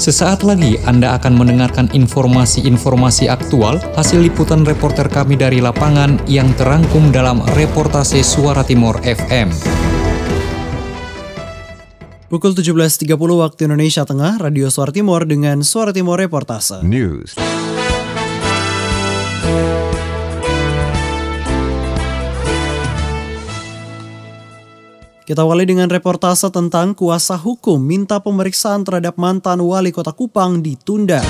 Sesaat lagi Anda akan mendengarkan informasi-informasi aktual hasil liputan reporter kami dari lapangan yang terangkum dalam reportase Suara Timur FM. Pukul 17.30 waktu Indonesia Tengah, Radio Suara Timur dengan Suara Timur Reportase. News. Kita awali dengan reportase tentang kuasa hukum minta pemeriksaan terhadap mantan wali kota Kupang ditunda.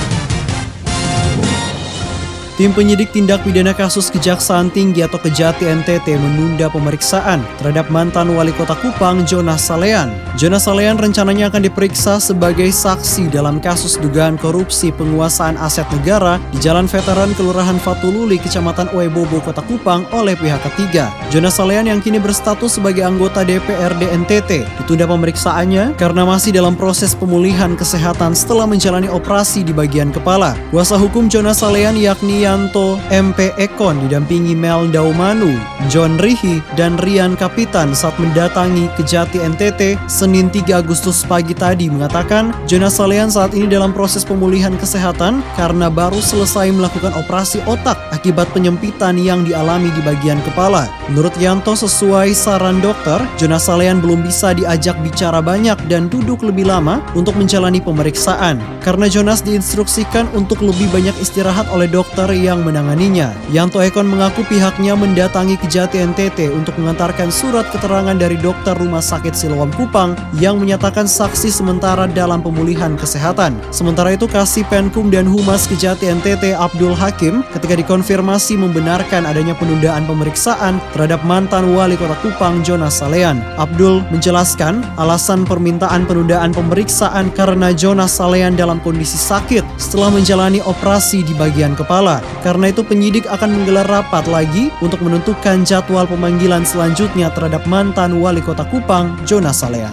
Tim penyidik tindak pidana kasus Kejaksaan Tinggi atau Kejati NTT menunda pemeriksaan terhadap mantan wali kota Kupang Jonas Salean. Jonas Salean rencananya akan diperiksa sebagai saksi dalam kasus dugaan korupsi penguasaan aset negara di Jalan Veteran Kelurahan Fatululi, Kecamatan Uebobo, Kota Kupang oleh pihak ketiga. Jonas Salean yang kini berstatus sebagai anggota DPRD NTT ditunda pemeriksaannya karena masih dalam proses pemulihan kesehatan setelah menjalani operasi di bagian kepala. Kuasa hukum Jonas Salean yakni Yanto MP Ekon didampingi Mel Daumanu, John Rihi, dan Rian Kapitan saat mendatangi Kejati NTT Senin 3 Agustus pagi tadi mengatakan Jonas Salean saat ini dalam proses pemulihan kesehatan karena baru selesai melakukan operasi otak akibat penyempitan yang dialami di bagian kepala. Menurut Yanto sesuai saran dokter, Jonas Salean belum bisa diajak bicara banyak dan duduk lebih lama untuk menjalani pemeriksaan karena Jonas diinstruksikan untuk lebih banyak istirahat oleh dokter yang menanganinya. Yanto Ekon mengaku pihaknya mendatangi Kejati NTT untuk mengantarkan surat keterangan dari dokter Rumah Sakit Siloam Kupang yang menyatakan saksi sementara dalam pemulihan kesehatan. Sementara itu Kasih Penkum dan Humas Kejati NTT Abdul Hakim ketika dikonfirmasi membenarkan adanya penundaan pemeriksaan terhadap mantan wali kota Kupang Jonas Salean. Abdul menjelaskan alasan permintaan penundaan pemeriksaan karena Jonas Salean dalam kondisi sakit setelah menjalani operasi di bagian kepala. Karena itu penyidik akan menggelar rapat lagi untuk menentukan jadwal pemanggilan selanjutnya terhadap mantan wali kota Kupang, Jonas Salean.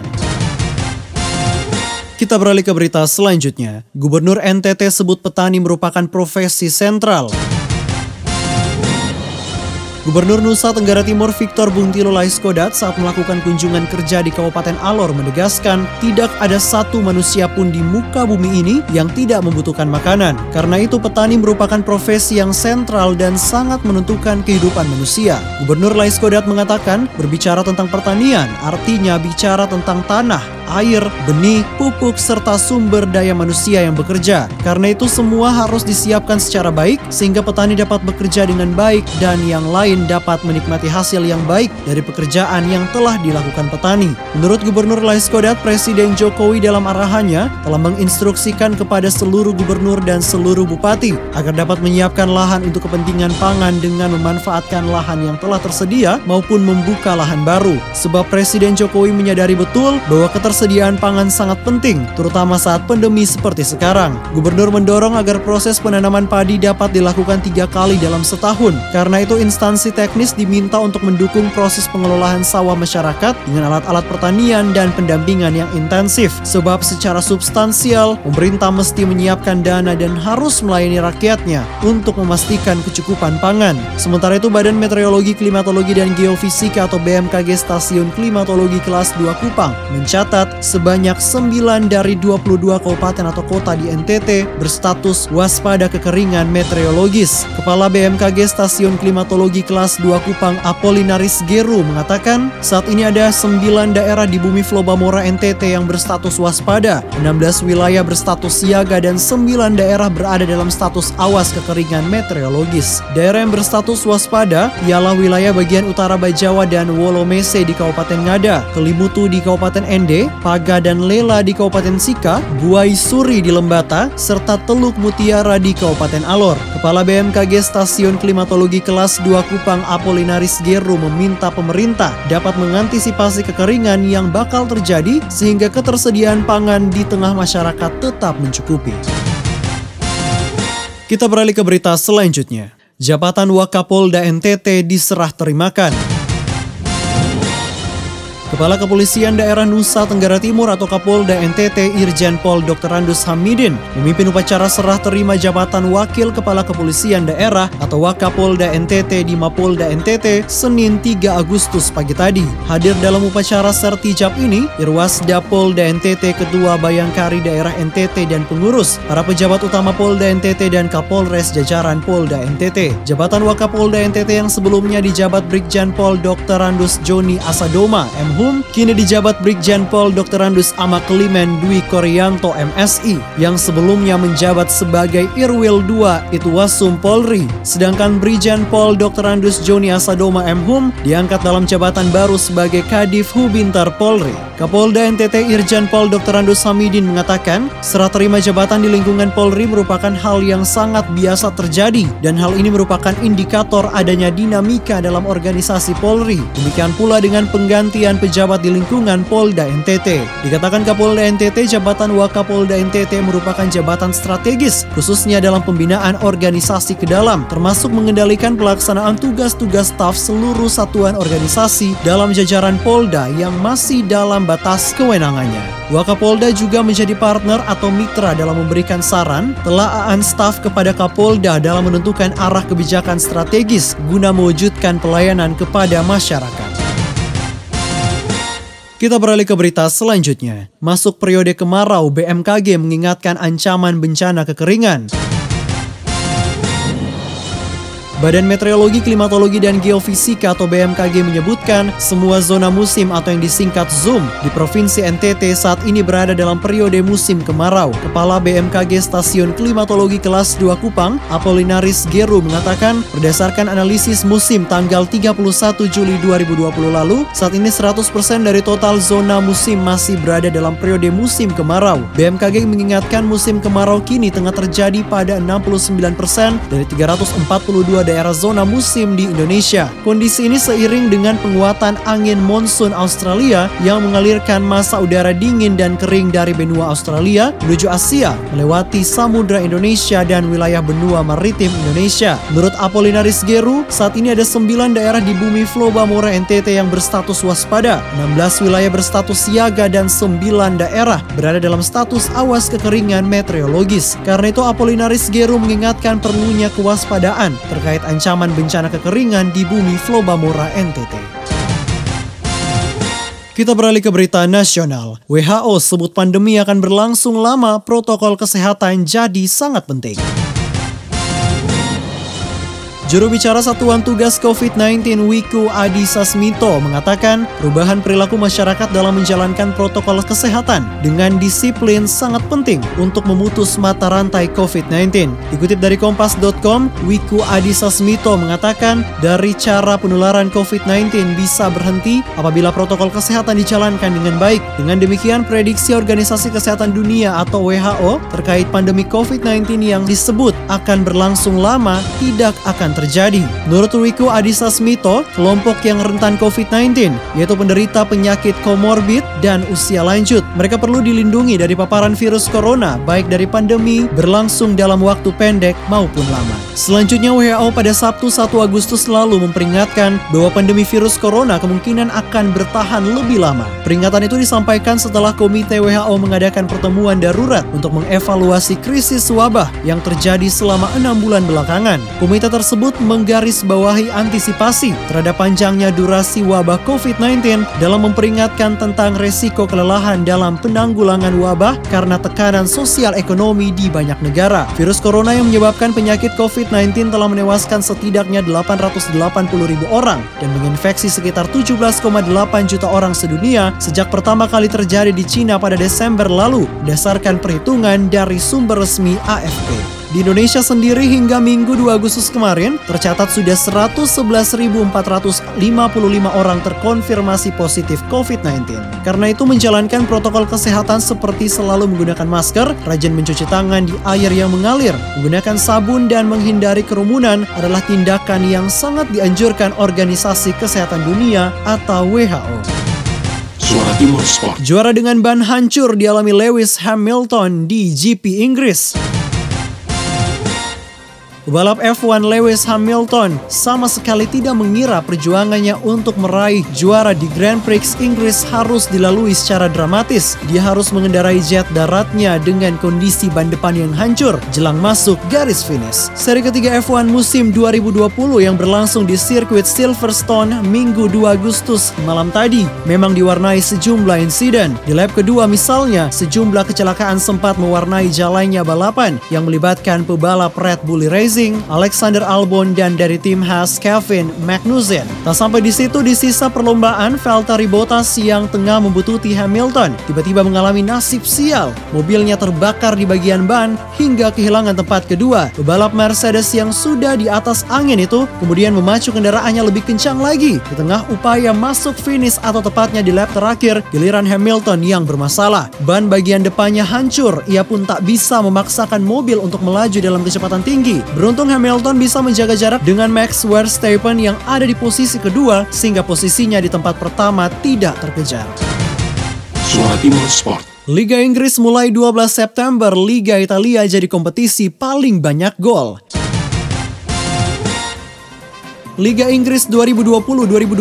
Kita beralih ke berita selanjutnya. Gubernur NTT sebut petani merupakan profesi sentral. Gubernur Nusa Tenggara Timur Victor Buntilo Laiskodat saat melakukan kunjungan kerja di Kabupaten Alor menegaskan tidak ada satu manusia pun di muka bumi ini yang tidak membutuhkan makanan. Karena itu petani merupakan profesi yang sentral dan sangat menentukan kehidupan manusia. Gubernur Laiskodat mengatakan berbicara tentang pertanian artinya bicara tentang tanah, air, benih, pupuk, serta sumber daya manusia yang bekerja. Karena itu semua harus disiapkan secara baik sehingga petani dapat bekerja dengan baik dan yang lain dapat menikmati hasil yang baik dari pekerjaan yang telah dilakukan petani. Menurut Gubernur Laiskodat, Presiden Jokowi dalam arahannya telah menginstruksikan kepada seluruh gubernur dan seluruh bupati agar dapat menyiapkan lahan untuk kepentingan pangan dengan memanfaatkan lahan yang telah tersedia maupun membuka lahan baru. Sebab Presiden Jokowi menyadari betul bahwa ketersediaan pangan sangat penting, terutama saat pandemi seperti sekarang. Gubernur mendorong agar proses penanaman padi dapat dilakukan tiga kali dalam setahun. Karena itu instansi teknis diminta untuk mendukung proses pengelolaan sawah masyarakat dengan alat-alat pertanian dan pendampingan yang intensif. Sebab secara substansial, pemerintah mesti menyiapkan dana dan harus melayani rakyatnya untuk memastikan kecukupan pangan. Sementara itu Badan Meteorologi, Klimatologi, dan Geofisika atau BMKG Stasiun Klimatologi kelas 2 Kupang mencatat sebanyak 9 dari 22 kabupaten atau kota di NTT berstatus waspada kekeringan meteorologis. Kepala BMKG Stasiun Klimatologi kelas 2 Kupang Apolinaris Geru mengatakan saat ini ada 9 daerah di bumi Flobamora NTT yang berstatus waspada, 16 wilayah berstatus siaga dan 9 daerah berada dalam status awas kekeringan meteorologis. Daerah yang berstatus waspada ialah wilayah bagian utara Bajawa dan Wolomese di Kabupaten Ngada, Kelimutu di Kabupaten Ende, Paga dan Lela di Kabupaten Sika, Buai Suri di Lembata, serta Teluk Mutiara di Kabupaten Alor. Kepala BMKG Stasiun Klimatologi kelas 2 Kupang Apolinaris Geru meminta pemerintah dapat mengantisipasi kekeringan yang bakal terjadi sehingga ketersediaan pangan di tengah masyarakat tetap mencukupi. Kita beralih ke berita selanjutnya. Jabatan Wakapolda NTT diserah terimakan. Kepala Kepolisian Daerah Nusa Tenggara Timur atau Kapolda NTT Irjen Pol Dr. Randus Hamidin memimpin upacara serah terima jabatan Wakil Kepala Kepolisian Daerah atau Wakapolda NTT di Mapolda NTT Senin 3 Agustus pagi tadi. Hadir dalam upacara sertijab ini Irwasda Polda NTT Ketua Bayangkari Daerah NTT dan pengurus, para pejabat utama Polda NTT dan Kapolres jajaran Polda NTT. Jabatan Wakapolda NTT yang sebelumnya dijabat Brigjen Pol Dr. Randus Joni Asadoma M. Hum kini dijabat Brigjen Pol Dr. Randus Amaklimen Dwi Koryanto MSI yang sebelumnya menjabat sebagai Irwil II Itwasum Polri. Sedangkan Brigjen Pol Dr. Randus Joni Asadoma M. Diangkat dalam jabatan baru sebagai Kadif Hubintar Polri. Kapolda NTT Irjen Pol Dr. Randus Hamidin mengatakan, serah terima jabatan di lingkungan Polri merupakan hal yang sangat biasa terjadi dan hal ini merupakan indikator adanya dinamika dalam organisasi Polri. Demikian pula dengan penggantian pejabat di lingkungan Polda NTT. Dikatakan Kapolda NTT, jabatan Wakapolda NTT merupakan jabatan strategis, khususnya dalam pembinaan organisasi ke dalam, termasuk mengendalikan pelaksanaan tugas-tugas staf seluruh satuan organisasi dalam jajaran Polda yang masih dalam batas kewenangannya. Wakapolda juga menjadi partner atau mitra dalam memberikan saran, telaaan staf kepada Kapolda dalam menentukan arah kebijakan strategis guna mewujudkan pelayanan kepada masyarakat. Kita beralih ke berita selanjutnya. Masuk periode kemarau, BMKG mengingatkan ancaman bencana kekeringan. Badan Meteorologi, Klimatologi, dan Geofisika atau BMKG menyebutkan semua zona musim atau yang disingkat ZOOM di Provinsi NTT saat ini berada dalam periode musim kemarau. Kepala BMKG Stasiun Klimatologi Kelas 2 Kupang, Apolinaris Geru mengatakan berdasarkan analisis musim tanggal 31 Juli 2020 lalu, saat ini 100% dari total zona musim masih berada dalam periode musim kemarau. BMKG mengingatkan musim kemarau kini tengah terjadi pada 69% dari 342 daerah zona musim di Indonesia. Kondisi ini seiring dengan penguatan angin monsun Australia yang mengalirkan masa udara dingin dan kering dari benua Australia menuju Asia melewati samudra Indonesia dan wilayah benua maritim Indonesia. Menurut Apolinaris Geru, saat ini ada 9 daerah di bumi Flobamora NTT yang berstatus waspada, 16 wilayah berstatus siaga dan 9 daerah berada dalam status awas kekeringan meteorologis. Karena itu Apolinaris Geru mengingatkan perlunya kewaspadaan terkait terkait ancaman bencana kekeringan di bumi Flobamora NTT. Kita beralih ke berita nasional. WHO sebut pandemi akan berlangsung lama, protokol kesehatan jadi sangat penting. Juru bicara Satuan Tugas COVID-19 Wiku Adi Sasmito mengatakan perubahan perilaku masyarakat dalam menjalankan protokol kesehatan dengan disiplin sangat penting untuk memutus mata rantai COVID-19. Dikutip dari kompas.com, Wiku Adi Sasmito mengatakan dari cara penularan COVID-19 bisa berhenti apabila protokol kesehatan dijalankan dengan baik. Dengan demikian, prediksi Organisasi Kesehatan Dunia atau WHO terkait pandemi COVID-19 yang disebut akan berlangsung lama tidak akan terjadi. Menurut Wiku Adhisa Smito, kelompok yang rentan COVID-19, yaitu penderita penyakit komorbid dan usia lanjut, mereka perlu dilindungi dari paparan virus corona, baik dari pandemi berlangsung dalam waktu pendek maupun lama. Selanjutnya WHO pada Sabtu 1 Agustus lalu memperingatkan bahwa pandemi virus corona kemungkinan akan bertahan lebih lama. Peringatan itu disampaikan setelah Komite WHO mengadakan pertemuan darurat untuk mengevaluasi krisis wabah yang terjadi selama enam bulan belakangan. Komite tersebut menggarisbawahi antisipasi terhadap panjangnya durasi wabah COVID-19 dalam memperingatkan tentang resiko kelelahan dalam penanggulangan wabah karena tekanan sosial ekonomi di banyak negara. Virus corona yang menyebabkan penyakit COVID-19 telah menewaskan setidaknya 880 ribu orang dan menginfeksi sekitar 17,8 juta orang sedunia sejak pertama kali terjadi di Cina pada Desember lalu, berdasarkan perhitungan dari sumber resmi AFP. Di Indonesia sendiri hingga Minggu 2 Agustus kemarin tercatat sudah 111.455 orang terkonfirmasi positif COVID-19. Karena itu menjalankan protokol kesehatan seperti selalu menggunakan masker, rajin mencuci tangan di air yang mengalir, menggunakan sabun dan menghindari kerumunan adalah tindakan yang sangat dianjurkan Organisasi Kesehatan Dunia atau WHO. Suara Timur Sport. Juara dengan ban hancur dialami Lewis Hamilton di GP Inggris. Pebalap F1 Lewis Hamilton sama sekali tidak mengira perjuangannya untuk meraih juara di Grand Prix Inggris harus dilalui secara dramatis. Dia harus mengendarai jet daratnya dengan kondisi ban depan yang hancur jelang masuk garis finish. Seri ketiga F1 musim 2020 yang berlangsung di sirkuit Silverstone Minggu 2 Agustus malam tadi memang diwarnai sejumlah insiden. Di lap kedua misalnya, sejumlah kecelakaan sempat mewarnai jalannya balapan yang melibatkan pebalap Red Bull Racing, Alexander Albon dan dari tim Haas Kevin Magnussen. Tak sampai di situ di sisa perlombaan, Valtteri Bottas yang tengah membutuhkan Hamilton tiba-tiba mengalami nasib sial. Mobilnya terbakar di bagian ban hingga kehilangan tempat kedua. Pebalap Mercedes yang sudah di atas angin itu kemudian memacu kendaraannya lebih kencang lagi di tengah upaya masuk finish atau tepatnya di lap terakhir giliran Hamilton yang bermasalah. Ban bagian depannya hancur, ia pun tak bisa memaksakan mobil untuk melaju dalam kecepatan tinggi. Beruntung Hamilton bisa menjaga jarak dengan Max Verstappen yang ada di posisi kedua sehingga posisinya di tempat pertama tidak terkejar. Suara Timur Sport. Liga Inggris mulai 12 September, Liga Italia jadi kompetisi paling banyak gol. Liga Inggris 2020-2021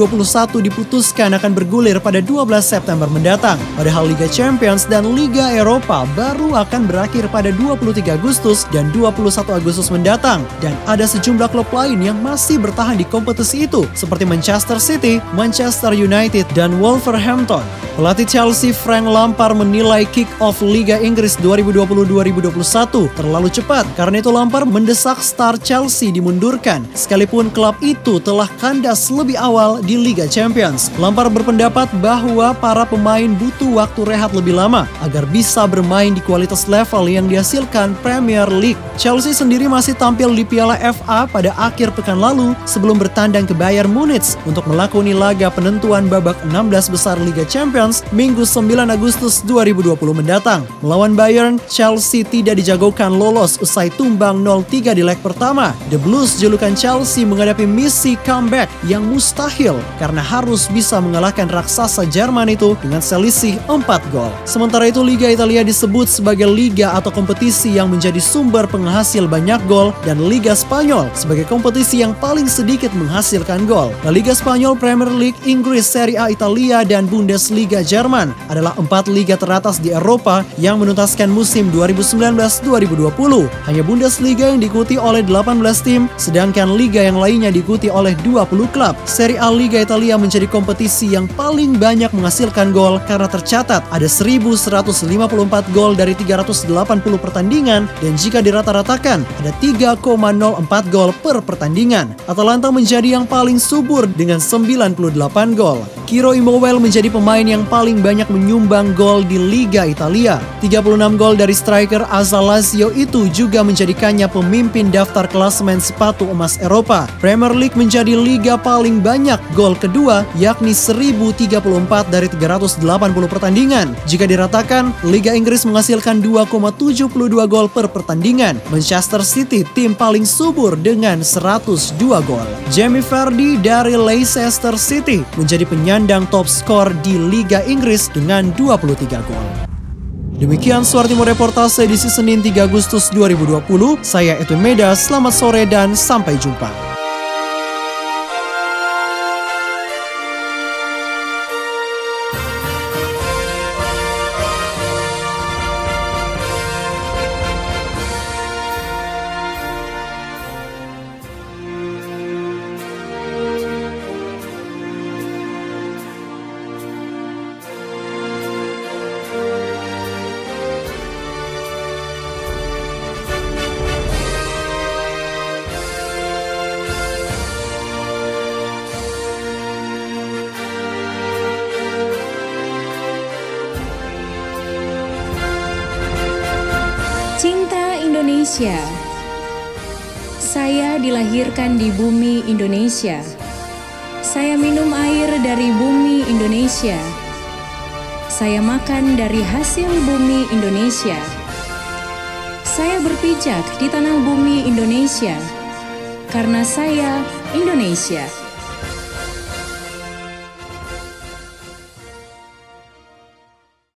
diputuskan akan bergulir pada 12 September mendatang. Padahal Liga Champions dan Liga Eropa baru akan berakhir pada 23 Agustus dan 21 Agustus mendatang. Dan ada sejumlah klub lain yang masih bertahan di kompetisi itu, seperti Manchester City, Manchester United, dan Wolverhampton. Pelatih Chelsea Frank Lampard menilai kick-off Liga Inggris 2020-2021 terlalu cepat. Karena itu Lampard mendesak star Chelsea dimundurkan, sekalipun klub itu itu telah kandas lebih awal di Liga Champions. Lampard berpendapat bahwa para pemain butuh waktu rehat lebih lama agar bisa bermain di kualitas level yang dihasilkan Premier League. Chelsea sendiri masih tampil di Piala FA pada akhir pekan lalu sebelum bertandang ke Bayern Munich untuk melakoni laga penentuan babak 16 besar Liga Champions Minggu 9 Agustus 2020 mendatang. Melawan Bayern, Chelsea tidak dijagokan lolos usai tumbang 0-3 di leg pertama. The Blues julukan Chelsea menghadapi miss misi comeback yang mustahil karena harus bisa mengalahkan raksasa Jerman itu dengan selisih 4 gol. Sementara itu Liga Italia disebut sebagai liga atau kompetisi yang menjadi sumber penghasil banyak gol dan Liga Spanyol sebagai kompetisi yang paling sedikit menghasilkan gol. La Liga Spanyol, Premier League, Inggris, Serie A Italia, dan Bundesliga Jerman adalah empat liga teratas di Eropa yang menuntaskan musim 2019-2020. Hanya Bundesliga yang diikuti oleh 18 tim, sedangkan liga yang lainnya diikuti diikuti oleh 20 klub. Serie A Liga Italia menjadi kompetisi yang paling banyak menghasilkan gol karena tercatat ada 1154 gol dari 380 pertandingan dan jika dirata-ratakan ada 3,04 gol per pertandingan. Atalanta menjadi yang paling subur dengan 98 gol. Kiro Immobile menjadi pemain yang paling banyak menyumbang gol di Liga Italia. 36 gol dari striker asal Lazio itu juga menjadikannya pemimpin daftar klasemen sepatu emas Eropa. Premier League menjadi liga paling banyak gol kedua yakni 1034 dari 380 pertandingan. Jika diratakan, Liga Inggris menghasilkan 2,72 gol per pertandingan. Manchester City tim paling subur dengan 102 gol. Jamie Vardy dari Leicester City menjadi penyandang menyandang top skor di Liga Inggris dengan 23 gol. Demikian Suara Timur Reportase edisi Senin 3 Agustus 2020. Saya Edwin Meda, selamat sore dan sampai jumpa. Indonesia. Saya dilahirkan di bumi Indonesia. Saya minum air dari bumi Indonesia. Saya makan dari hasil bumi Indonesia. Saya berpijak di tanah bumi Indonesia karena saya Indonesia.